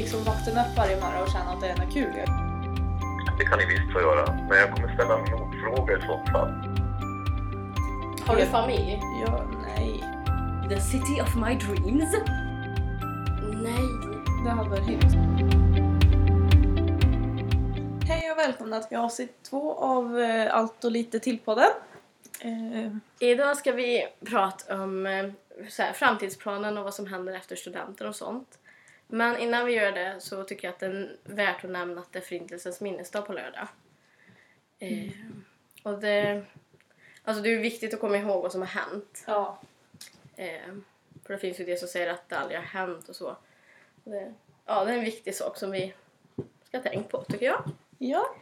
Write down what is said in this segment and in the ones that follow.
liksom vakna upp varje morgon och känna att det är något kul. Det kan ni visst få göra, men jag kommer ställa motfrågor i så fall. Har du familj? Ja, nej. The city of my dreams? Nej. Det hade varit hemskt. Hej och välkomna till avsnitt två av eh, Allt och lite till-podden. Eh, Idag ska vi prata om eh, så här, framtidsplanen och vad som händer efter studenten och sånt. Men innan vi gör det så tycker jag att det är värt att nämna att det är Förintelsens minnesdag på lördag. Eh, och det, alltså det är viktigt att komma ihåg vad som har hänt. ja. Eh, för det finns ju det som säger att det aldrig har hänt och så. Det, ja, det är en viktig sak som vi ska tänka på tycker jag. Ja.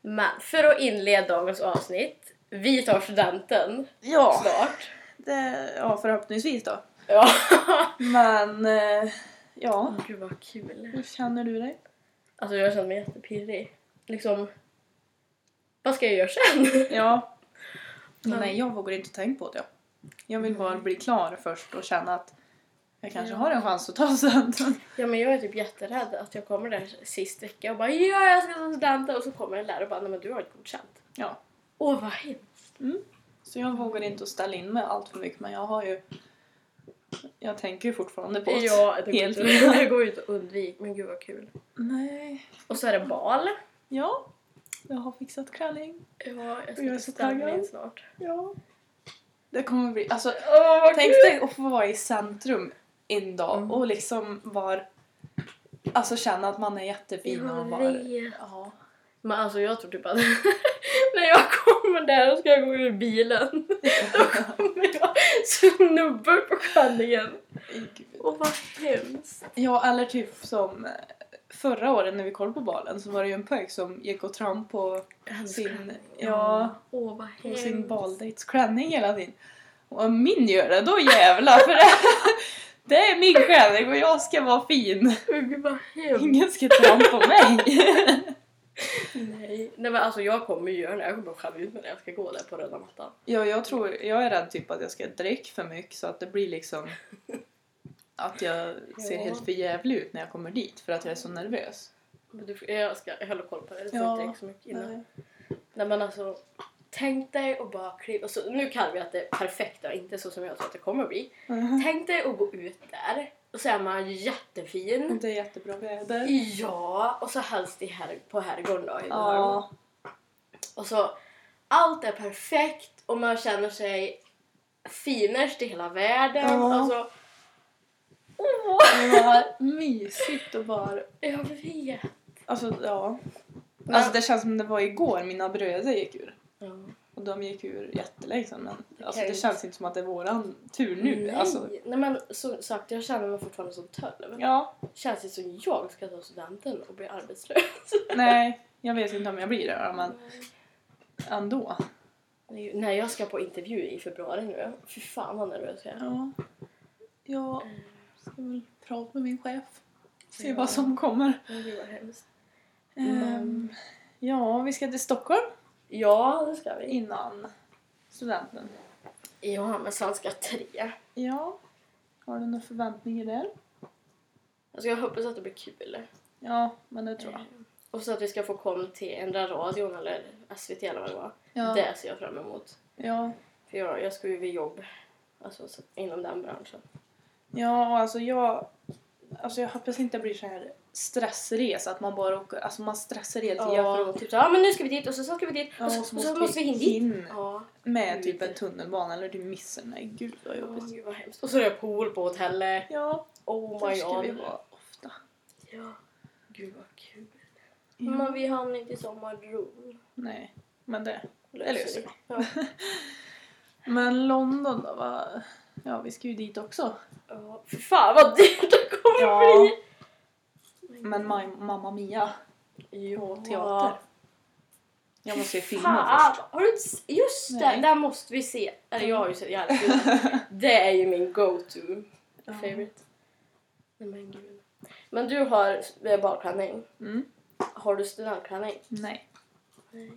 Men för att inleda dagens avsnitt. Vi tar studenten Ja. snart. Det, ja, förhoppningsvis då. Ja. Men, eh, ja. Gud vad kul. Hur känner du dig? Alltså jag känner mig jättepirrig. Liksom, vad ska jag göra sen? Ja. Ja. Nej, jag vågar inte tänka på det. Jag vill bara bli klar först och känna att jag kanske Ja. har en chans att ta studenten. Ja men jag är typ jätterädd att jag kommer där sist vecka och bara ja jag ska ta studenten och så kommer en lärare och bara nej men du har inte godkänt. Ja. Åh vad hemskt. Så jag vågar inte att ställa in mig allt för mycket men jag har ju... Jag tänker ju fortfarande på det. Ja, det går, Helt inte, fel. det går ju inte att undvika men gud vad kul. Nej. Och så är det bal. Ja. Jag har fixat klänning. Ja, jag Jag ska är till så taggad. snart. Ja. Det kommer bli... Alltså, vad tänk kul! dig att få vara i centrum en dag Mm. och liksom vara... Alltså känna att man är jättefin och Jag bara... vet. Ja. Men alltså jag tror typ att när jag kommer där och ska gå ur bilen då kommer jag snubba på klänningen. Gud. Åh vad hemskt. Ja, eller typ som eh, förra året när vi kollade på balen så var det ju en pojk som gick och tramp på sin, ja, vad på sin baldejts klänning hela tiden. Och om min gör det, då jävlar! För det, det är min klänning och jag ska vara fin. Gud vad hemskt. Ingen ska trampa på mig. Nej. Nej men alltså jag kommer ju göra det. Jag kommer att skämma ut mig när jag ska gå där på röda mattan. Ja, jag tror, jag är rädd typ att jag ska dricka för mycket så att det blir liksom att jag ser Ja. helt för jävlig ut när jag kommer dit för att jag är så nervös. Men du, jag ska jag håller koll på det. Får Ja. inte så mycket innan. Nej. Nej men alltså Tänk dig att bara kliva, och så, nu kallar vi att det är perfekt och inte så som jag tror att det kommer bli. Mhm. Tänk dig att gå ut där och så är man jättefin. Det är jättebra väder. Ja, och så helst i her- på herrgården då. i. Ja. Och så allt är perfekt och man känner sig finast i hela världen. Ja. Alltså, åh! Var mysigt och bara... Jag vet. Alltså, ja. Alltså det känns som det var igår mina bröder gick ur. Ja. De gick ur jättelänge sedan. Men alltså, kan det känns inte som att det är våran tur nu. Nej. Alltså, Nej men som sagt, jag känner mig fortfarande som 12. ja. Känns det som jag ska ta studenten och bli arbetslös? Nej, jag vet inte om jag blir det men ändå. Nej, när jag ska på intervju i februari nu, fy fan vad nervös jag är. Ja. Jag ska väl prata med min chef. Se Ja. vad som kommer. Men Gud vad hemskt. Ehm, ja, vi ska till Stockholm Ja, det ska vi. innan studenten. Ja, men svenska 3. Ja. Har du några förväntningar där? Alltså jag hoppas att det blir kul. Ja, men det tror jag. Och så att vi ska få komma till ändra radion eller SVT eller vad det var. Ja. Det ser jag fram emot. Ja. För jag, jag ska ju vid jobb alltså, så, inom den branschen. Ja, och alltså jag... Alltså jag hoppas inte det blir så här stressresa, att man bara åker... Alltså man stressar hela tiden för Ja, att typ så, ja men nu ska vi dit och så, så ska vi dit Ja, och så, och så måste vi hinna dit. in Ja. med typ en tunnelbana eller du missar Nej, gud vad jobbigt. gud vad hemskt. Och så är det pool på hotellet. Ja, Oh my ska vi god. vara ofta. Ja. Gud vad kul. Ja. Men vi hann inte i sommarbron. Nej, men det... Det löser vi. Ja. Men London då? Va? Ja, vi ska ju dit också. ja. Fy fan vad dyrt det kommer Ja. bli. Men ma- Mamma Mia Jo, på teater. Jag måste se filmen Fan, först. har du inte s- Just Nej. det, där måste vi se. Eller jag har ju sett jävligt kul. Det är ju min go-to Ja. favorite. Nej men gud. Men du har eh, balklänning. Mm. Har du studentklänning? Nej. Nej.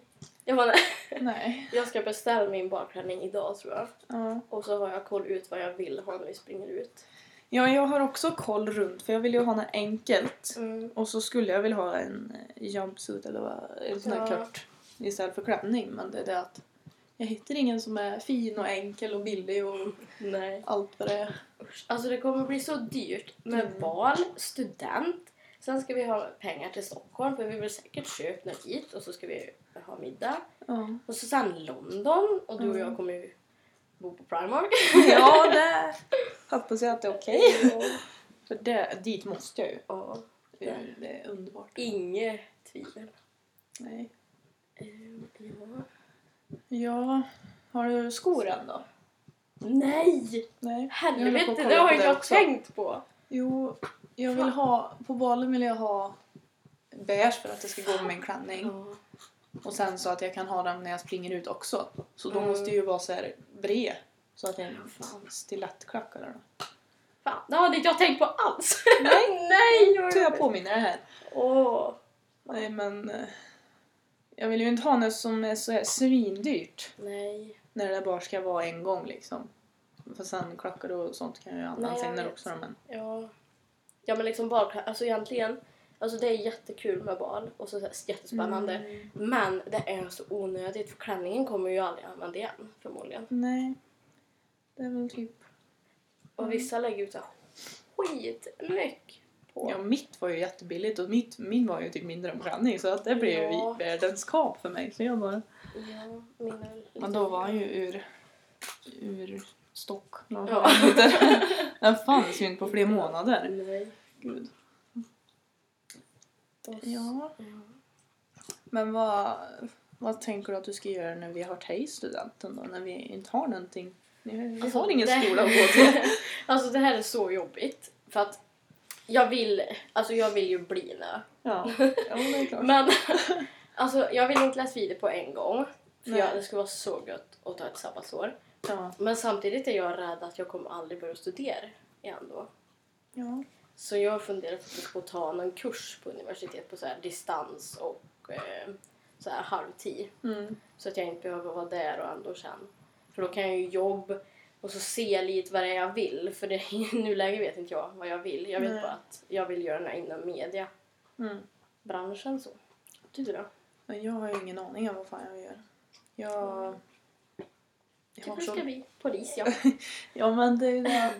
Jag, bara, Nej. jag ska beställa min balklänning idag tror jag. Ja. Och så har jag koll ut vad jag vill ha när vi springer ut. Ja, jag har också koll runt för jag vill ju ha något enkelt. Mm. Och så skulle jag vilja ha en jumpsuit eller vad, en sån här Ja. kort istället för klänning. Men det är det att jag hittar ingen som är fin och enkel och billig och Nej. allt vad det är. Alltså det kommer bli så dyrt med Mm. bal, student. Sen ska vi ha pengar till Stockholm för vi vill säkert köpa något dit och så ska vi ha middag. Ja, Och så sen London och du och Mm. jag kommer ju bo på Primark. ja det hoppas jag att det är okej. För det, dit måste jag ju. Ja, Det är, det är underbart. inget tvivel. Nej. Ehm, ja. Ja, har du skor än då? Nej! Nej. Helvete, det har inte jag också. tänkt på. Jo, jag vill ha, på balen vill jag ha beige för att det ska gå med min klänning. Ja. Och sen så att jag kan ha den när jag springer ut också. Så då Mm. måste ju vara så här bred. Så att det är en stilettklackar. då. Fan, det hade inte jag tänkt på alls. Nej, Nej! så jag påminner det här. Åh. Nej men... eh, Jag vill ju inte ha något som är så här svindyrt. Nej. När det bara ska vara en gång liksom. För sen klackar och sånt kan jag ju använda senare också. Men... Ja. Ja men liksom balkläder, alltså egentligen. Alltså det är jättekul med bal och så, jättespännande. Mm. Men det är så onödigt för klänningen kommer ju aldrig använda igen förmodligen. Nej. Det är väl typ... Och Mm. vissa lägger ut så skitmycket på. Ja, mitt var ju jättebilligt och mitt, min var ju typ mindre än klänning så att det blev Ja. ju världens kap för mig. Så jag bara... Ja, min lite Men då var han ju ur, ur stock. Ja. Den fanns ju inte på flera månader. Nej. Gud. Och s- Ja. Men vad, vad tänker du att du ska göra när vi har i studenten då? När vi inte har någonting? Vi Alltså, har ingen det- skola att gå till. Alltså det här är så jobbigt. För att jag vill, alltså jag vill ju bli nö. Ja, ja det är klart. Men alltså jag vill inte läsa vidare på en gång. För jag, det skulle vara så gött att ta ett sabbatsår. Ja. Men samtidigt är jag rädd att jag kommer aldrig börja studera igen då. Ja. Så jag funderar faktiskt på att ta någon kurs på universitet på så här distans och eh, så här halvtid. Mm. Så att jag inte behöver vara där och ändå sen. För då kan jag ju jobb och så se lite vad det är jag vill. För det, i nuläget vet inte jag vad jag vill. Jag vet Nej. bara att jag vill göra det inom mediebranschen Mm. så. Du då? Men jag har ju ingen aning om vad fan jag gör. Jag... Jag Typ har du ska så... bli polis ja. Ja men det är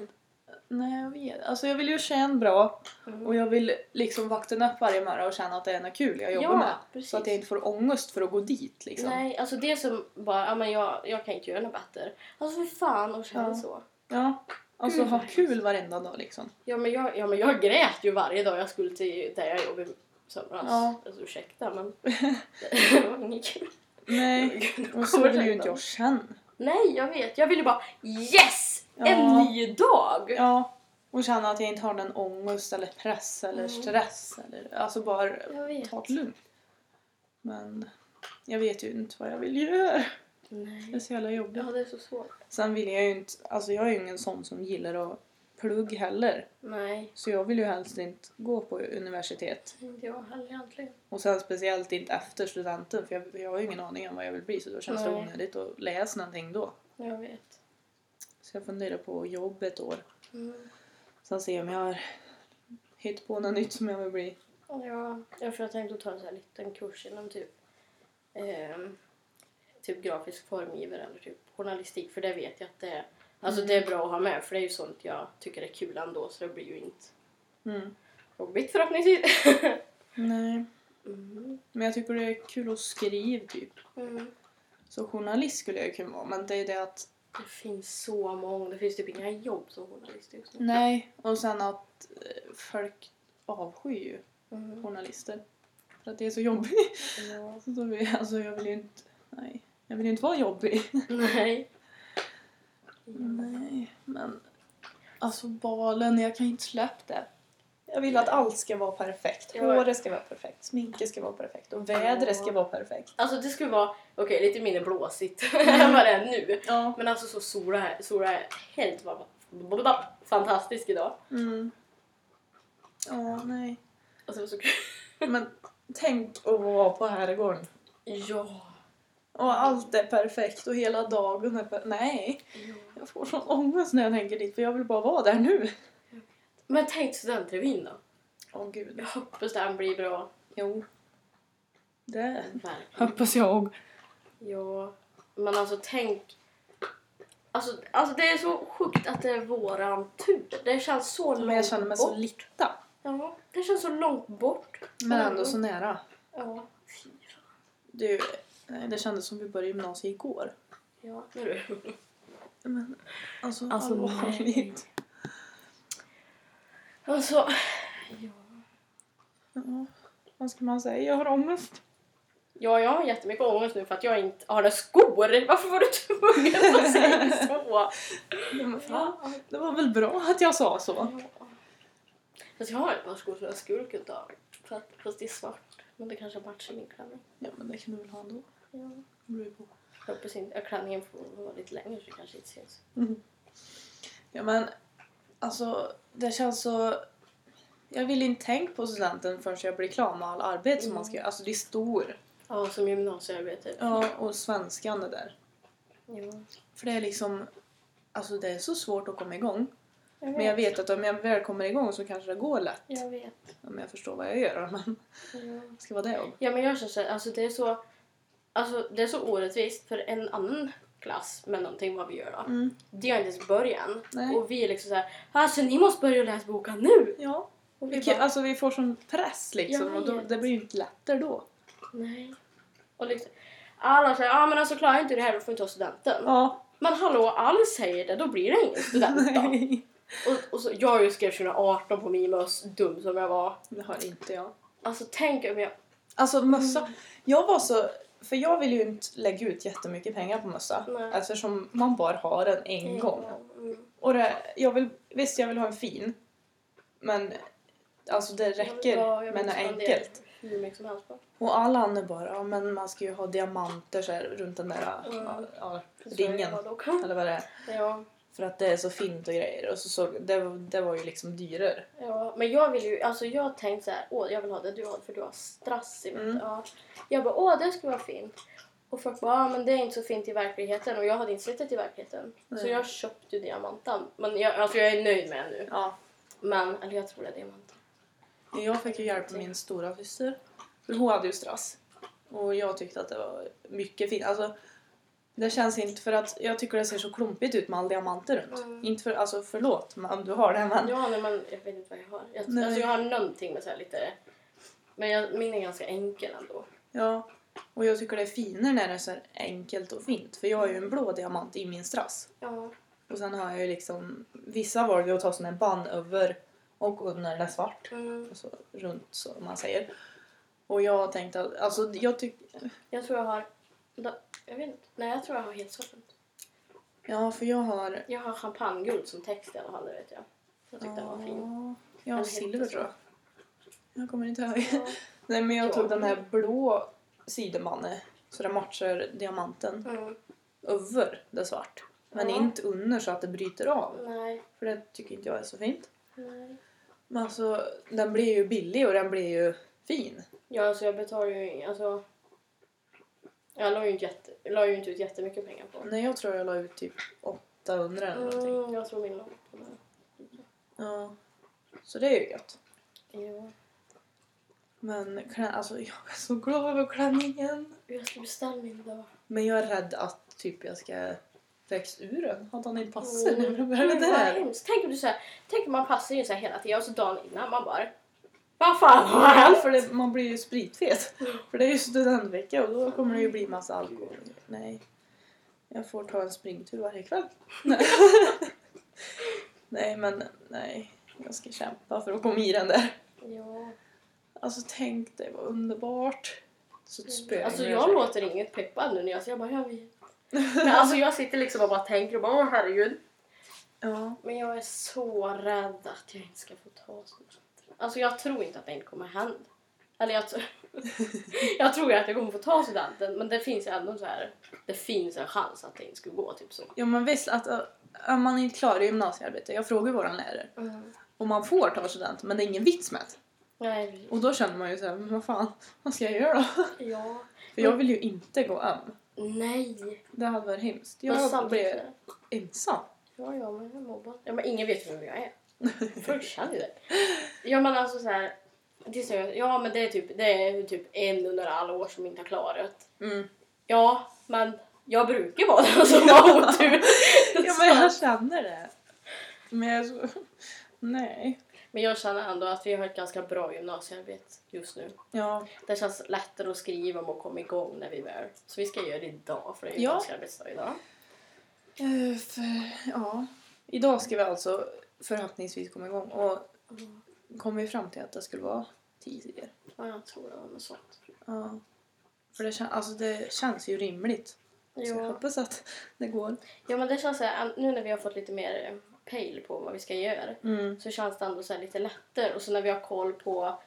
Nej jag vet. Alltså jag vill ju känna bra Mm. och jag vill liksom vakna upp varje morgon och känna att det är något kul jag jobbar Ja, med. precis. Så att jag inte får ångest för att gå dit liksom. Nej, alltså det som bara, ja men jag, jag kan inte göra något bättre. Alltså för fan och känna Ja. så. Ja. Alltså Gud, ha kul varenda dag liksom. Ja men, jag, ja men jag grät ju varje dag jag skulle till där jag jobbar i somras. Ja. Alltså ursäkta men det var inget kul. Nej. Och så vill ju inte jag känna. Nej, jag vet. Jag vill ju bara yes! En Ja. ny dag! Ja. Och känna att jag inte har någon ångest eller press eller Mm. stress. Eller, alltså bara ta det lugnt. Men jag vet ju inte vad jag vill göra. Det är Nej. så jävla jobbigt. Ja, det är så svårt. Sen vill jag ju inte, alltså jag är ju ingen sån som gillar att plugg heller. Nej, Så jag vill ju helst inte gå på universitet. inte jag heller egentligen. Och sen speciellt inte efter studenten för jag, jag har ju ingen aning om vad jag vill bli så då känns det Nej. onödigt att läsa någonting då. Jag vet. Så jag funderar på jobb ett år. Mm. Sen se om jag har hittat på något nytt som jag vill bli. Ja, jag för jag tänkte ta en sån här liten kurs inom typ ehm, typ grafisk formgivare eller typ journalistik för det vet jag att det är Alltså det är bra att ha med för det är ju sånt jag tycker är kul ändå så det blir ju inte Mm. jobbigt förhoppningsvis. Nej. mm. Men jag tycker det är kul att skriva typ. Mm. Så journalist skulle jag kunna vara men det är det att Det finns så många, det finns typ inga jobb som journalist just nu. nej och sen att eh, folk avskyr ju Mm. journalister. För att det är så jobbigt. Ja. Så vill, alltså jag vill ju inte, nej. Jag vill ju inte vara jobbig. Nej. Nej, men alltså balen, jag kan inte släppa det. Jag vill att allt ska vara perfekt. Ja. Håret ska vara perfekt, sminket ska vara perfekt och vädret Ja. ska vara perfekt. Alltså det skulle vara, okej lite mindre blåsigt än vad det är nu. Ja. Men alltså så sola sola är helt fantastisk idag. Mm. Ja, nej. Alltså det var så kul. Men tänk att vara på herrgården. Ja. Och allt är perfekt och hela dagen är perfekt. Nej, jag får sån ångest när jag tänker dit för jag vill bara vara där nu. Men tänk studentrevyn då. Åh gud. Jag hoppas den blir bra. Jo. Det Verkligen. hoppas jag. Ja, men alltså tänk... Alltså, alltså det är så sjukt att det är våran tur. Det känns så långt Men jag känner mig så bort. lita. Ja, det känns så långt bort. Men ändå så nära. Ja, fy fan. Du, det kändes som vi började gymnasiet igår. Ja, nu du. Men alltså, Alltså, allvarligt. Alltså, ja. Ja, vad ska man säga? Jag har ångest. ja, jag har jättemycket ångest nu för att jag inte har några skor. Varför var du tvungen att säga så? Fan, det var väl bra att jag sa så. Ja. Fast jag har ett par skor som jag skulle kunna ha. Fast- det är svart. Men det kanske matchar min klänning. Ja, men det kan du väl ha ändå. Ja. Det på. Jag hoppas inte klänningen får vara lite längre så det kanske inte syns. Ja, men alltså, det känns så... Jag vill inte tänka på studenten förrän jag blir klar med all arbete som man ska göra. Alltså, det är stor. Ja, som gymnasiearbete. Ja, och svenskan är där. Ja. För det är liksom... Alltså, det är så svårt att komma igång. Jag Men jag vet att om jag väl kommer igång så kanske det går lätt. Jag vet. Om jag förstår vad jag gör. Men Ja. ska vara det jobb. Ja men jag känner så här, alltså det är så Alltså det är så orättvist för en annan klass med någonting vad vi gör då. Mm. Det har inte ens början. Nej. Och vi är liksom så här, alltså ni måste börja läsa boken nu! Ja. Och vi Vilket, bara, alltså vi får sån press liksom. Jag Och då, det blir ju inte lättare då. nej. Och liksom, alla säger, ja ah, men alltså klarar inte det här då får inte ta studenten. Ja. Men hallå, alla säger det, då blir det ingen student då. Nej. och, och så, jag ju skrev 2018 på Mimos, dum som jag var. Det har inte jag. Alltså tänk om jag... Alltså mössa. Jag var så... För jag vill ju inte lägga ut jättemycket pengar på mössa. Nej. Eftersom man bara har den en gång. Mm. Och det, jag vill, visst, jag vill ha en fin. Men alltså det räcker Ja, med något enkelt. Och alla andra bara, ja men man ska ju ha diamanter så här, runt den där Mm. ja, ringen. Eller vad det är. Ja. För att det är så fint och grejer. Och så såg, det, det var ju liksom dyrare. Ja, men jag vill ju, alltså jag tänkte så här, åh jag vill ha det du har för du har strass i Mm. ja. Jag bara, åh det skulle vara fint. Och folk bara, men det är inte så fint i verkligheten och jag hade inte sett det i verkligheten. Så Nej. jag köpte ju diamanten. Men jag, alltså jag är nöjd med den nu. Ja. Men, eller jag tror det är diamanten. Jag fick ju hjälp av min stora syster. För hon hade ju strass. Och jag tyckte att det var mycket fint. Alltså, det känns inte för att jag tycker det ser så klumpigt ut med all diamanter runt. Mm. Inte för, alltså förlåt om du har det men. Ja, men jag vet inte vad jag har. Jag, Nej. alltså jag har någonting med så lite, men jag, min är ganska enkel ändå. Ja. Och jag tycker det är finare när det är så enkelt och fint. För jag har ju en blå diamant i min strass. Ja. Och sen har jag ju liksom, vissa valde att ta sån här band över och under det är svart. Mm. Alltså runt så man säger. Och jag tänkte att, alltså jag tycker, Jag tror jag har, da, jag vet inte, nej jag tror jag har helt svart. ja för jag har Jag har champagneguld som text i alla fall, det vet jag. Jag tyckte den var fin. Jag har silver tror jag. Jag kommer inte ihåg. Ja. Nej men jag Ja. tog den här blå sidenbandet så det matchar diamanten Mm. över det svart. Men Ja. inte under så att det bryter av. Nej, För det tycker inte jag är så fint. nej. Men alltså den blir ju billig och den blir ju fin. Ja, alltså jag betalar ju, alltså. Jag la ju inte, jätte, la ju inte ut jättemycket pengar på. Nej jag tror jag la ut typ 800 eller någonting. Mm, jag tror min låg på den. Ja. Så det är ju gött. Ja. Men alltså jag är så glad över klänningen. Jag ska beställa min då. Men jag är rädd att typ jag ska växa ur den. Att han inte passar Mm. börjar Gud, det där. Tänk om du säger, tänk om man passar in så här hela tiden och så dagen innan man bara Vad fan har hänt? För det, man blir ju spritfet. För det är ju studentvecka och då kommer det ju bli massa alkohol. Nej. Jag får ta en springtur varje kväll. Nej. nej men nej. Jag ska kämpa för att komma i den där. Ja. Alltså tänk det var underbart. Så ett spö Alltså jag låter inget peppad nu när jag säger jag bara jag vet. Men alltså jag sitter liksom och bara tänker och bara åh herregud. Ja. Men jag är så rädd att jag inte ska få ta studenten. Alltså jag tror inte att det inte kommer hända. Eller jag, tror- jag tror att jag kommer få ta studenten men det finns ju ändå så här. Det finns en chans att det inte skulle gå typ så. ja men visst att om man inte klarar gymnasiearbete. Jag frågar våran lärare. Och man får ta student men det är ingen vits med det. Nej, Och då känner man ju såhär, men vad fan, vad ska jag göra då? ja. För jag vill ju inte gå om. Nej. Det hade varit hemskt. Jag blev ensam. Ja, ja, men jag mobbar. Ja, men ingen vet vem jag är. Det. Ja men alltså så här. Det är ja men det är, typ, det är typ en under alla år som inte har klarat. Mm. Ja men jag brukar vara den som har otur. Ja men jag känner det. Men jag så... Nej. Men jag känner ändå att vi har ett ganska bra gymnasiearbete just nu. Ja. Det känns lättare att skriva om och komma igång när vi väl... Så vi ska göra det idag för det är Ja. gymnasiearbetsdag idag. Eh, för, ja. Idag ska vi alltså förhoppningsvis komma igång och kom vi fram till att det skulle vara sidor. Ja, jag tror det var något sånt. Ja. För det, kän- alltså det känns ju rimligt. Så jag Ja. hoppas att det går. ja, men det känns så här, nu när vi har fått lite mer eh, pejl på vad vi ska göra Mm. så känns det ändå så lite lättare. Och så när vi har koll på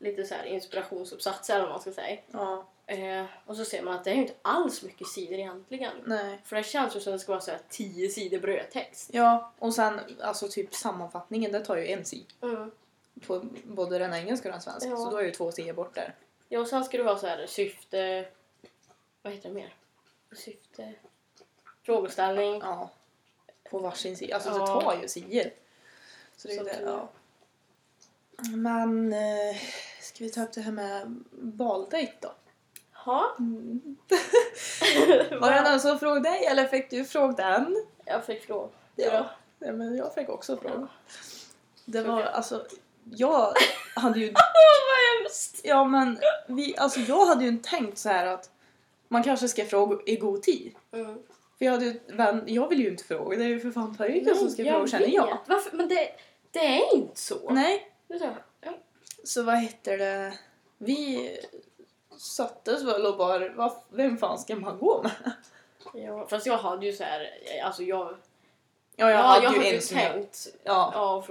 lite så här inspirationsuppsatser eller vad man ska säga. Ja. Eh, och så ser man att det är ju inte alls mycket sidor egentligen. Nej. För det känns ju som att det ska vara så här tio sidor brödtext. Ja, och sen alltså typ sammanfattningen, det tar ju en sida. Mm. På både den engelska och den svenska. Ja. Så då är ju två sidor bort där. Ja, och sen ska du ha så här syfte... Vad heter det mer? Syfte... Frågeställning. Ja. På varsin sida. Alltså Ja. det tar ju sidor. Så det är Så det. Ja. Men eh, ska vi ta upp det här med baldejt då? Ja. Mm. Var det någon som frågade dig eller fick du fråga den? Jag fick fråga. Ja. ja men jag fick också fråga. Det var alltså, jag hade ju, Vad hemskt! ja men vi, alltså jag hade ju tänkt så här att man kanske ska fråga i god tid. Mm. För jag hade ju, vän, jag vill ju inte fråga, det är ju för fan pojken som ska fråga känner jag. Varför? Men det, det är inte så. Nej, Det är så. Ja. så vad heter det, vi sattes väl och bara, vem fan ska man gå med? Ja, fast jag hade ju så här, alltså jag, Ja, jag ja, hade jag ju hade en ju jag, tänkt ja, ja,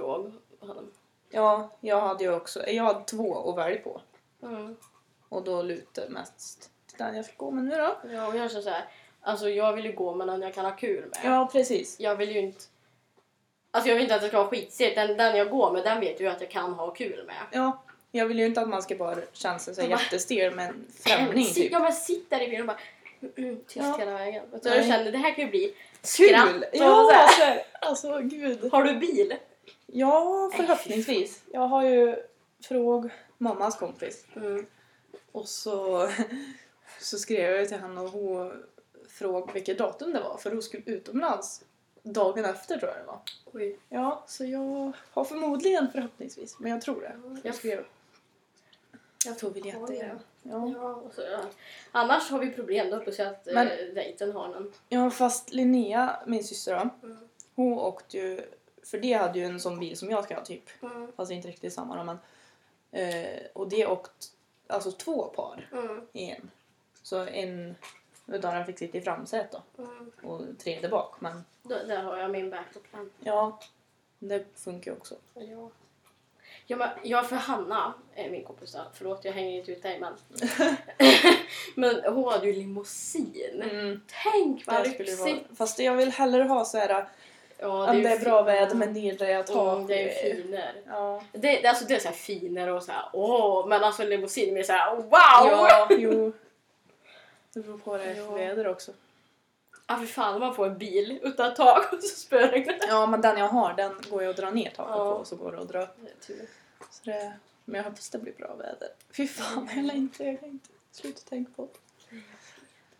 honom. ja, jag hade ju också, jag hade två att välja på. Mm. Och då lutar mest till den jag ska gå med nu då. Ja, och jag känner så här, alltså jag vill ju gå med någon jag kan ha kul med. Ja, precis. Jag vill ju inte, alltså jag vill inte att det ska vara skitsegt. Den, den jag går med, den vet ju att jag kan ha kul med. Ja, jag vill ju inte att man ska bara känna sig så jättestel med en främling typ. Ja men sitt där i bilen och bara mm, mm, tyst Ja. hela vägen. Jag kände det här kan ju bli skratt Kul! Ja, så här. alltså gud. Har du bil? Ja, förhoppningsvis. Jag har ju fråg mammas kompis. Mm. Och så, så skrev jag till henne och hon frågade vilket datum det var för hon skulle utomlands dagen efter tror jag det var. Oj. Ja, så jag har förmodligen förhoppningsvis, men jag tror det. Jag skrev Jag tog biljetter. Ja. Ja. Ja, så, ja. Annars har vi problem. Då jag att Men- eh, dejten har någon. ja, fast Linnea, min syster då, Mm. hon åkte ju, för det hade ju en sån bil som jag ska ha typ, Mm. fast inte riktigt samma då, men eh, och det åkt alltså två par Mm. i en. Så en utav dem fick sitta i framsätet då Mm. och tredje bak, men Då, där har jag min backup-plan. ja, det funkar ju också. Ja. Ja, men, ja, för Hanna, är min kompis, förlåt jag hänger inte ut dig men. men hon hade ju limousin. Mm. Tänk vad Det lyxigt! vara, fast jag vill hellre ha så här Ja, om ju det är bra väder med nedrejat tak. Mm, det är ju finare. Ja. Det, det, alltså, det är så här finare och så här, åh, men alltså limousin är så här, wow! Ja, jo. Det beror på vad det är för väder också. Ja, för fan om man får en bil utan tak och så spöregnar det. Ja, men den jag har den går ju att dra ner taket Ja. på och så går det att dra upp. Så det, men jag hoppas det blir bra väder. Fy fan, jag längtar, jag längtar. Sluta tänka på det.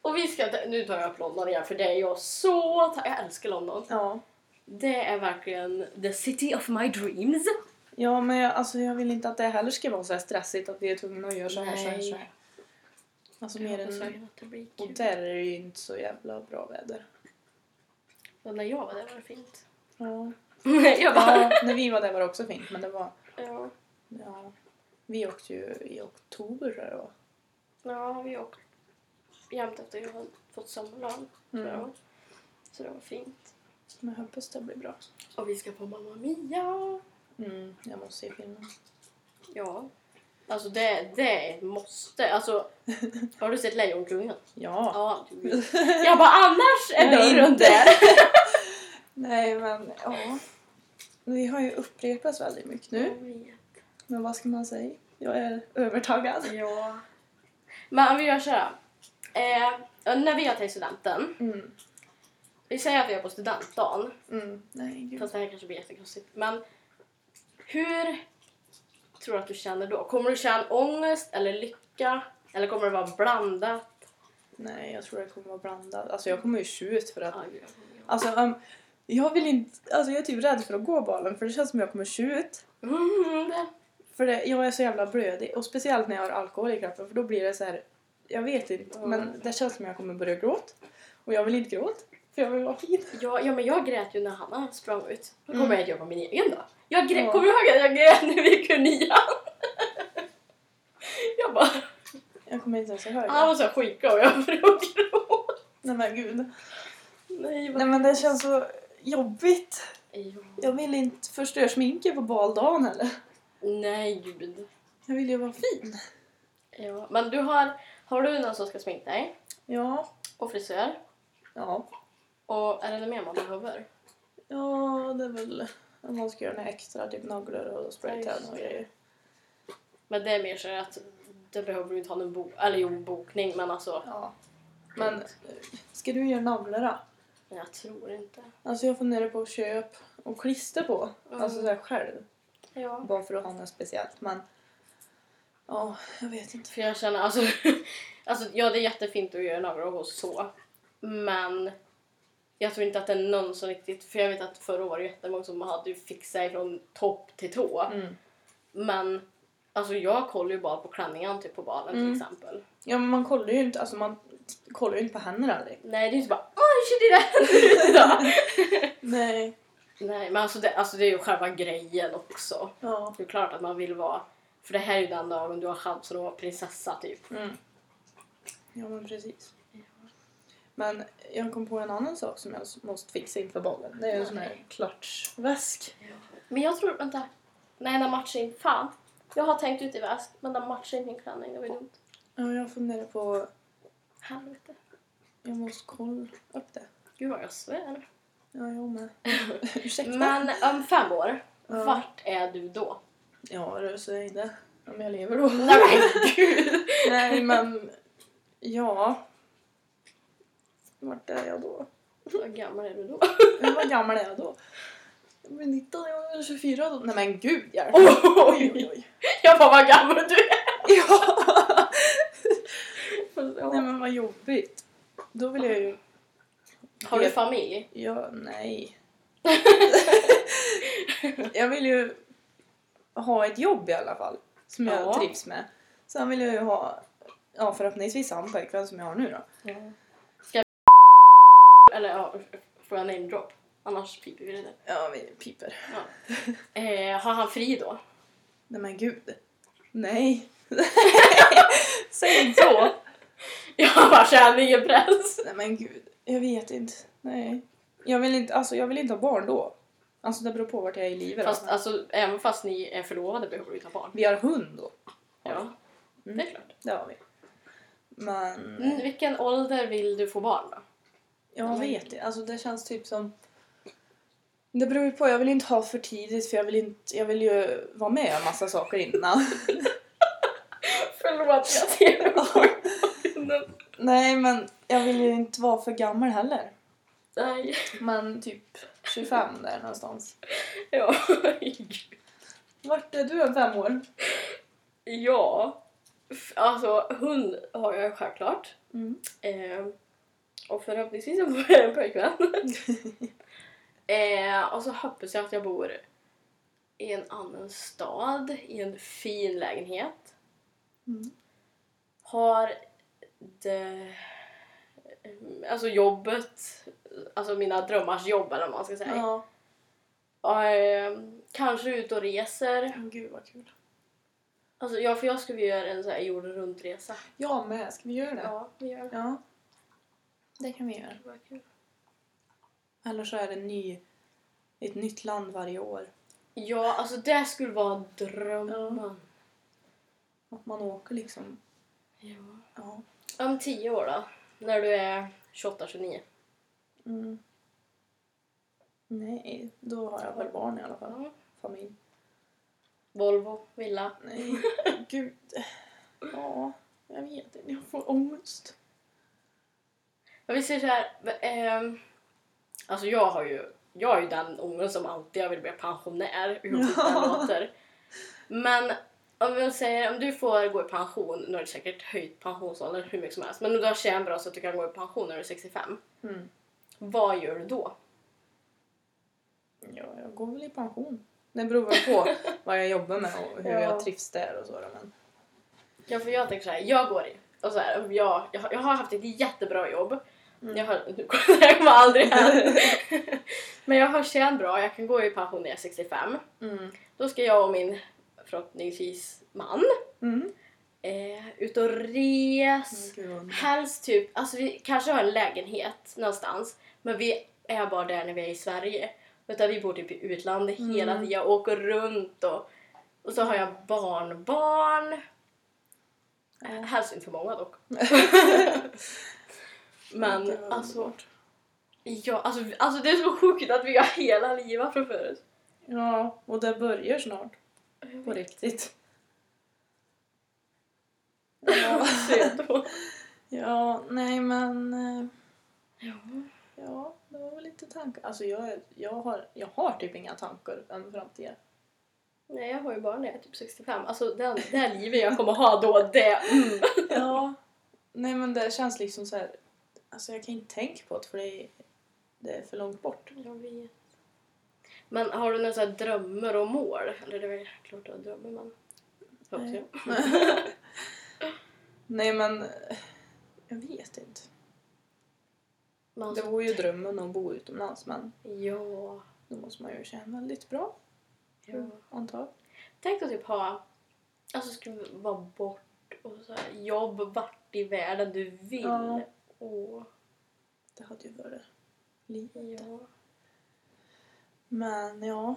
Och vi ska, nu tar jag upp London igen för det är jag så Jag älskar London. Ja. Det är verkligen the city of my dreams. Ja, men jag, alltså, jag vill inte att det heller ska vara så stressigt att vi är tvungna att göra så här, så här, så här. Alltså mer än... att Och där är det ju inte så jävla bra väder. Och när jag var där var det fint. Ja. jag bara... ja, när vi var där var det också fint, men det var... Ja. Ja, vi åkte ju i oktober tror jag det var. Ja, vi åkte jämt efter jag hade fått sommarlov. Mm. Så det var fint. Men jag hoppas det blir bra. Och vi ska på Mamma Mia. Mm, jag måste se filmen. Ja. Alltså det, det är ett måste. Alltså, har du sett Lejonkungen? Ja. Ja. Jag bara annars är Nej, dörren inte. där. Nej men ja. Vi har ju upprepats väldigt mycket nu. Men vad ska man säga? Jag är övertagad. Ja. Men vi gör så här. Eh, när vi har tagit studenten. Mm. Vi säger att vi är på studentdagen. Mm. Nej gud. Fast det här kanske blir jättekonstigt. Men Hur tror du att du känner då? Kommer du känna ångest eller lycka? Eller kommer det vara blandat? Nej, jag tror det kommer vara blandat. Alltså jag kommer ju tjut för att... Alltså um, jag vill inte... Alltså jag är typ rädd för att gå balen för det känns som jag kommer tjut. Mm, det. För det, jag är så jävla blödig och speciellt när jag har alkohol i kroppen för då blir det så här. Jag vet inte Mm. men det känns som jag kommer börja gråta. Och jag vill inte gråta för jag vill vara fin. Ja, ja, men jag grät ju när Hanna sprang ut. Då kommer Mm. jag att göra min egen då. Jag grät, Ja. Kommer du ihåg att jag grät när vi gick ur nian? jag bara... Jag kommer inte ens ihåg Han var så skitglad och jag började gråta. Nej men gud. Nej. Nej men det känns så jobbigt. Ja. Jag vill inte förstöra sminket på baldagen heller. Nej, gud. Jag vill ju vara fin. Ja. Men du har... Har du någon som ska sminka dig? Ja. Och frisör? Ja. Och är det något mer man behöver? Ja det är väl om man ska göra några extra typ naglar och spraytan och grejer. Men det är mer så att det behöver du inte ha någon bok... Eller jo, bokning, men alltså... Ja. Men ska du göra naglar då? Jag tror inte. Alltså jag funderar på att köpa och klister på. Mm. Alltså såhär själv. Ja. Bara för att ha något speciellt. Men ja, jag vet inte. För jag känner alltså, alltså ja det är jättefint att göra naglar och så. Men jag tror inte att det är någon som riktigt, för jag vet att förra året jättemånga som hade fixat från topp till tå. Mm. Men alltså jag kollar ju bara på klänningen typ på balen Mm. till exempel. Ja men man kollar ju inte, alltså man kollar ju inte på henne aldrig. Nej det är ju inte bara oj shit det där. Nej. Nej men alltså det, alltså det är ju själva grejen också. Ja. Det är klart att man vill vara, för det här är ju den dagen du har chansen att vara prinsessa typ. Mm. Ja men precis. Men jag kom på en annan sak som jag måste fixa inför ballen. Det är en sån här klatschväsk. Men jag tror, vänta. Nej, den matchar inte. Fan. Jag har tänkt ut i väsk, men den matchar inte min klänning. Det var ju dumt. Ja, jag funderar på... Helvete. Jag måste kolla upp det. Gud vad jag svär. Ja, jag med. Ursäkta. Men om fem år, Ja. vart är du då? Ja, du säger det. Om jag lever då. Nej men gud! Nej, men... Ja. Vart är jag då? Hur gammal är du då? Hur gammal är jag då? Jag blir 19, jag är 24 då. Nej men gud hjälp. Oj, Oj, oj, oj. Jag bara vad gammal du är! Ja. Ja. Nej men vad jobbigt. Då vill jag ju... Har du familj? Ja, nej. jag vill ju ha ett jobb i alla fall. Som jag Ja. trivs med. Sen vill jag ju ha, ja förhoppningsvis samma pojkvän som jag har nu då. Ska Eller ja, får jag name drop? Annars piper vi det där. Ja, vi piper. Ja. Eh, har han fri då? Nej men gud. Nej. Säg inte så. Jag bara känner ingen press. Nej men gud. Jag vet inte. Nej. Jag vill inte, alltså jag vill inte ha barn då. Alltså det beror på vart jag är i livet. Fast då. alltså, även fast ni är förlovade behöver du inte ha barn. Vi har hund då. Ja, Mm. det är klart. Det har vi. Men Mm, vilken ålder vill du få barn då? Jag vet inte. Alltså det känns typ som... Det beror ju på. Jag vill inte ha för tidigt för jag vill, inte, jag vill ju vara med om massa saker innan. Förlåt, jag ser det Nej men jag vill ju inte vara för gammal heller. Nej. Men typ 25 där någonstans. Ja. Vart är du om fem år? ja. Alltså, hund har jag självklart. Mm. Eh, och förhoppningsvis så får jag en pojkvän. eh, och så hoppas jag att jag bor i en annan stad, i en fin lägenhet. Mm. Har det... Alltså jobbet, alltså mina drömmars jobb eller vad man ska säga. Ja. Och, eh, kanske ut och reser. Oh, gud vad kul. Alltså, ja, för jag skulle göra en så här jorden runt-resa. Jag med. Ska vi göra det? Ja, vi gör det. Ja. Det kan vi göra. Det var kul. Eller så är det ny, ett nytt land varje år. Ja, alltså det skulle vara drömmen. Att man åker liksom. Ja. Ja. Om tio år då? När du är 28-29? Mm. Nej, då har jag väl barn i alla fall. Ja. Familj. Volvo, villa. Nej, gud. Ja, jag vet inte. Jag får ångest. Jag vill säga så här. ehm, alltså jag har ju jag är ju den ungen som alltid vill bli pensionär, hur sjukt det låter. Men om vi säger om du får gå i pension, nu har du säkert höjt pensionsåldern hur mycket som helst, men om du har tjänat bra så att du kan gå i pension när du är 65. Mm. Vad gör du då? Ja, jag går väl i pension. Det beror väl på vad jag jobbar med och hur Ja. jag trivs där och så. Men... Ja, för jag tänker så här, jag går i. Och så här, jag, jag, har- jag har haft ett jättebra jobb. Mm. Jag har, nu kommer- aldrig hända. Men jag har tjänat bra, jag kan gå i pension när jag är 65. Mm. Då ska jag och min förhoppningsvis man Mm. eh, ut och res. Vad- Helst typ, alltså vi kanske har en lägenhet någonstans men vi är bara där när vi är i Sverige. Utan vi bor typ i utlandet hela Mm. tiden. Jag åker runt och, och så har jag barnbarn. Helst inte för många dock. men alltså, ja, alltså, alltså det är så sjukt att vi har hela livet framför oss. Ja, och det börjar snart. På riktigt. Ja, ja nej men... eh, Ja. Ja, det var väl lite tankar. Alltså jag, jag, har, jag har typ inga tankar om framtiden. Nej, jag har ju barn när jag är typ 65. Alltså den, det här livet jag kommer ha då, det... Mm. Ja. Nej men det känns liksom så här. Alltså jag kan inte tänka på det för det är, det är för långt bort. Jag vet. Men har du några så här drömmar och mål? Eller det är väl klart du har drömmar men... Hoppas jag. Nej men... Jag vet inte. Men Det vore ju drömmen att bo utomlands men ja, då måste man ju tjäna väldigt bra. Ja. Antar jag. Tänk att typ ha... Alltså skulle vara bort och så här, jobb vart i världen du vill. Ja. Åh, Det hade ju varit livet. ja. Men ja.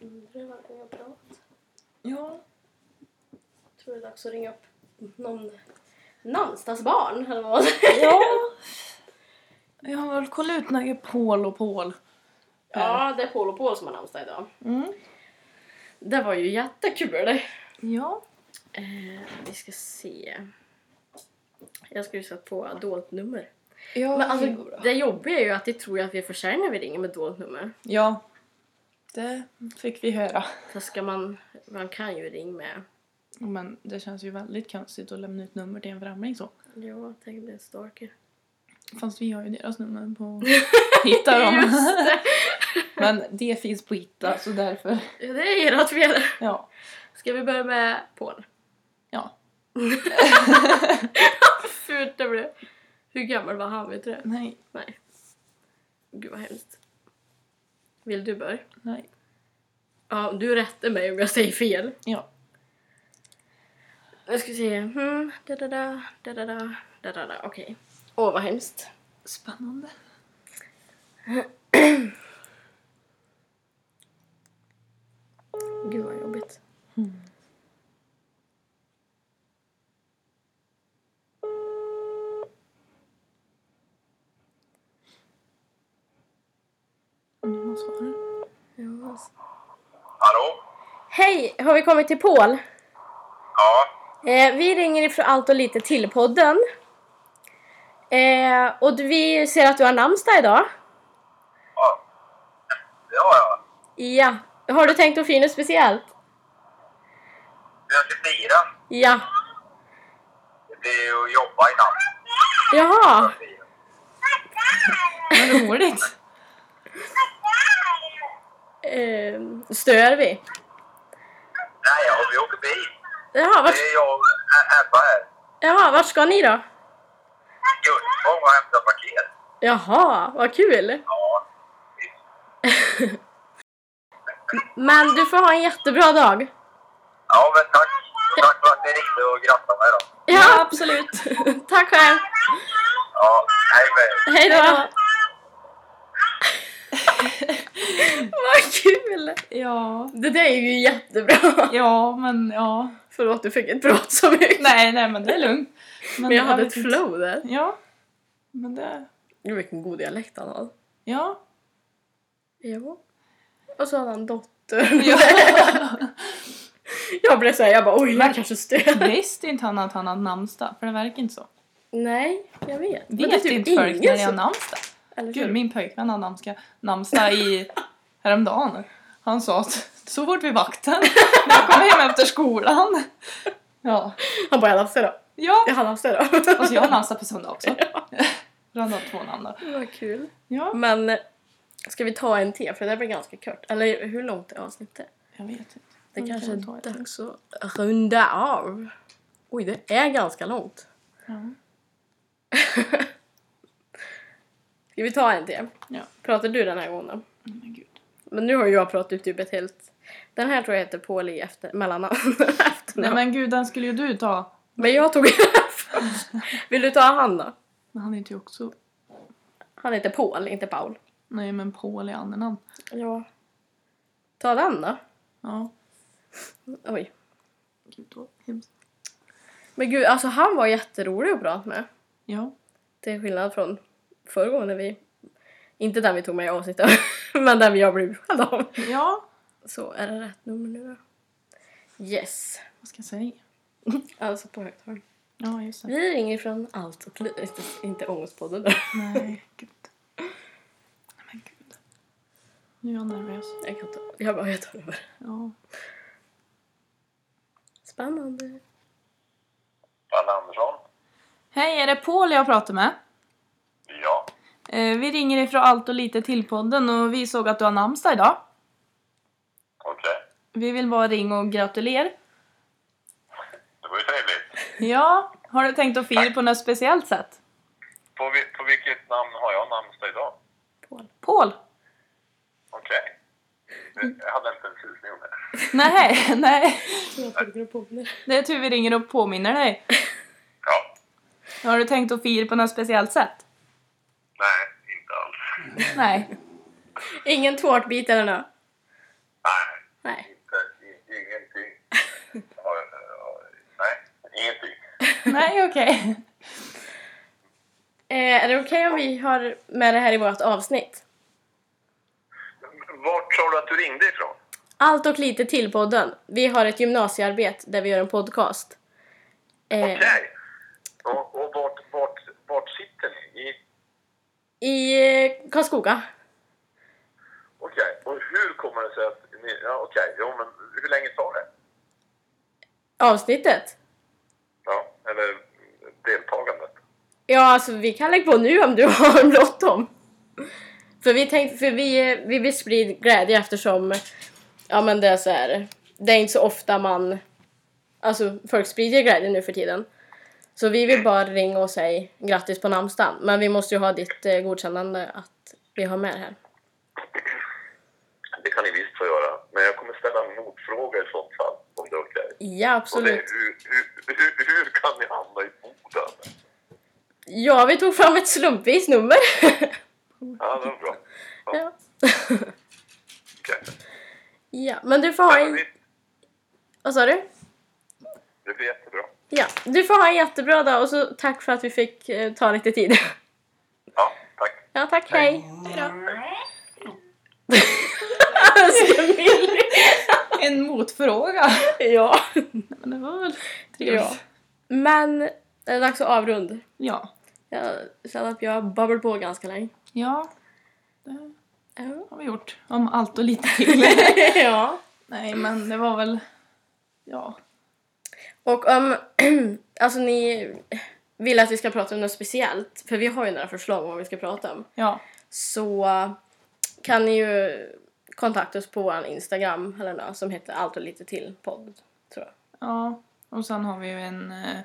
Undrar vad jag har pratat. Ja. Tror det är dags att ringa upp någon namnsdagsbarn eller vad. Ja. Jag har väl kollat ut några Paul och Paul. Ja, det är Paul och Paul som har namnsdag idag. Mm. Det var ju jättekul. Ja. Eh, vi ska se. Jag ska ju sätta på dolt nummer. Ja, Men alltså, det jobbiga är ju att de tror att vi är försäljare när vi ringer med dolt nummer. Ja. Det fick vi höra. Så ska man, man kan ju ringa med. Men det känns ju väldigt konstigt att lämna ut nummer till en främling så. Ja, tänk bli en stalker. Fast vi har ju deras nummer på Hitta dem. Just det! Men det finns på Hitta så därför. Ja, det är ert fel. Ja. Ska vi börja med Paul? Ja. Fult det blev. Hur gammal var han? Vet du det? Nej. Nej. Gud vad hemskt. Vill du börja? Nej. Ja, du rättar mig om jag säger fel. Ja. Nu ska se. Hmm, da da da, da da da, da da da. Okej. Åh, vad hemskt. Spännande. Gud vad jobbigt. Ja, alltså. Hallå? Hej! Har vi kommit till Paul? Ja. Eh, vi ringer ifrån Allt och lite till-podden. Eh, och vi ser att du har namnsdag idag. Ja. Det har jag. Ja. Har du tänkt att fira något speciellt? Jag ska fira. Ja. Det blir ju att jobba i natt. Jaha. Vad roligt. Eh, stör vi? Nej, ja, vi åker bil. Jaha, vart, Det är jag och Ebba här. jaha, vart ska ni då? Gullspång och hämtar paket. Jaha, vad kul! Ja. Men du får ha en jättebra dag. Ja, men tack. Och tack för att ni ringde och grattade mig då. Ja, absolut. tack själv! Ja, hej med. Hej då! Vad kul! Ja. Det där är ju jättebra. Ja, men ja. Förlåt, du fick inte prata så mycket. Nej, nej men det är lugnt. Men jag hade vet ett inte. flow där. Ja. Men det... Gud vilken god dialekt han har. Ja. Ja. Och så hade han dotter. ja. Jag blev såhär, jag bara oj, jag kanske stör. Visste inte han att han hade namnsdag? För det verkar inte så. Nej, jag vet. Men det är Vet typ inte folk när de har som- namnsdag? Eller Gud, hur? min pojkvän hade namnsdag, namnsdag i häromdagen. Han sa att så fort vid vakten, när jag kom hem efter skolan. Ja. Han bara, jag har namnsdag idag. Ja, Jag har namnsdag idag. alltså jag har namnsdag på söndag också. Han har två namn då. Vad kul. Ja. Men ska vi ta en till? För det blir ganska kort. Eller hur långt är avsnittet? Jag vet inte. Det kanske kan är dags att runda av. Oj, det är ganska långt. Ja. Ska vi ta en till? Ja. Pratar du den här gången då? Men nu har jag pratat typ ett helt... Den här tror jag heter Paul i efter... mellannamn. Nej men gud, den skulle ju du ta. Men jag tog den först. Vill du ta han då? Men han heter ju också... Han heter Paul, inte Paul. Nej men Paul i andernamn. Ja. Ta den då. Ja. Oj. Gud vad hemskt. Men gud, alltså han var jätterolig att prata med. Ja. Till skillnad från förra gången när vi... Inte den vi tog med i avsnittet, men den jag blev bjuden av. Ja. Så är det rätt nummer nu då? Yes. Vad ska jag säga? Alltså på högtalaren. Ja just det. Vi ringer från Allt och. Inte, inte Ångestpodden då. Nej, gud. Nu är jag nervös. Jag kan ta... Jag bara, jag tar över. Ja. Spännande. Anna Andersson? Hej, är det Paul jag pratar med? Ja. Eh, vi ringer ifrån Allt och lite till-podden och vi såg att du har namnsdag idag. Okej. Vi vill bara ringa och gratulera. Det var ju trevligt. Ja, har du tänkt att fira på något speciellt sätt? På, vi, på vilket namn har jag namnsdag idag? Paul. Paul? Okej. Jag hade inte en susning om det. Nej, nej. Det är tur vi ringer och påminner dig. Ja. Har du tänkt att fira på något speciellt sätt? Nej, inte alls. Nej. Ingen tårtbit eller nåt? Nej, Nej. inte, ingenting. Nej, ingenting. Nej, okej. Eh, är det okej om vi har med det här i vårt avsnitt? Vart sa du att du ringde ifrån? Allt och lite till podden. Vi har ett gymnasiearbete där vi gör en podcast. Eh, Okej. Och, och vart, vart, vart sitter ni? I, I eh, Karlskoga. okej, och hur kommer det sig att ni... Ja, okej, jo men hur länge tar det? Avsnittet? Ja, eller deltagandet? Ja, alltså vi kan lägga på nu om du har bråttom. För vi tänkte, för vi, vi vill sprida glädje eftersom, ja men det är så här, det är inte så ofta man, alltså folk sprider glädje nu för tiden. Så vi vill bara ringa och säga grattis på namnsdagen. Men vi måste ju ha ditt eh, godkännande att vi har med det här. Det kan ni visst få göra, men jag kommer ställa en motfråga i sånt fall, om det är okej. Ja, Och det är absolut. hur, hur, hur, hur kan ni hamna i Boden? Ja, vi tog fram ett slumpvis nummer. Ja, det var bra. ja. Okej. ja, men du får ha Ja, en... Vad sa du? Det blir jättebra. Ja, du får ha en jättebra dag och så tack för att vi fick eh, ta lite tid. Ja, tack. Ja, tack. Hej. Hej En motfråga. ja. Men det var väl trevligt. ja. Men det är dags att avrunda. Ja. Jag känner att jag har babblat på ganska länge. Ja, det har vi gjort. Om allt och lite till. ja. Nej, men det var väl... Ja. Och om alltså ni vill att vi ska prata om något speciellt, för vi har ju några förslag om vad vi ska prata om, Ja. så kan ni ju kontakta oss på vår Instagram eller något som heter allt och lite till podd, tror jag. Ja. Och sen har vi ju en eh,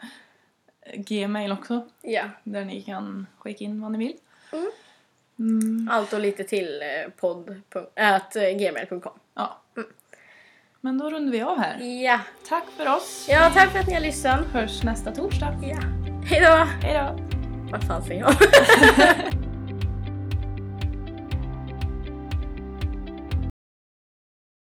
Gmail också. Ja, Där ni kan skicka in vad ni vill. Mm. Mm, allt och lite till eh, podd. At eh, gmail.com. ja. Men då rundar vi av här. Ja. Tack för oss. ja, tack för att ni har lyssnat. Hörs nästa torsdag. Ja. Hej då! Hej då. Vart fan ser jag?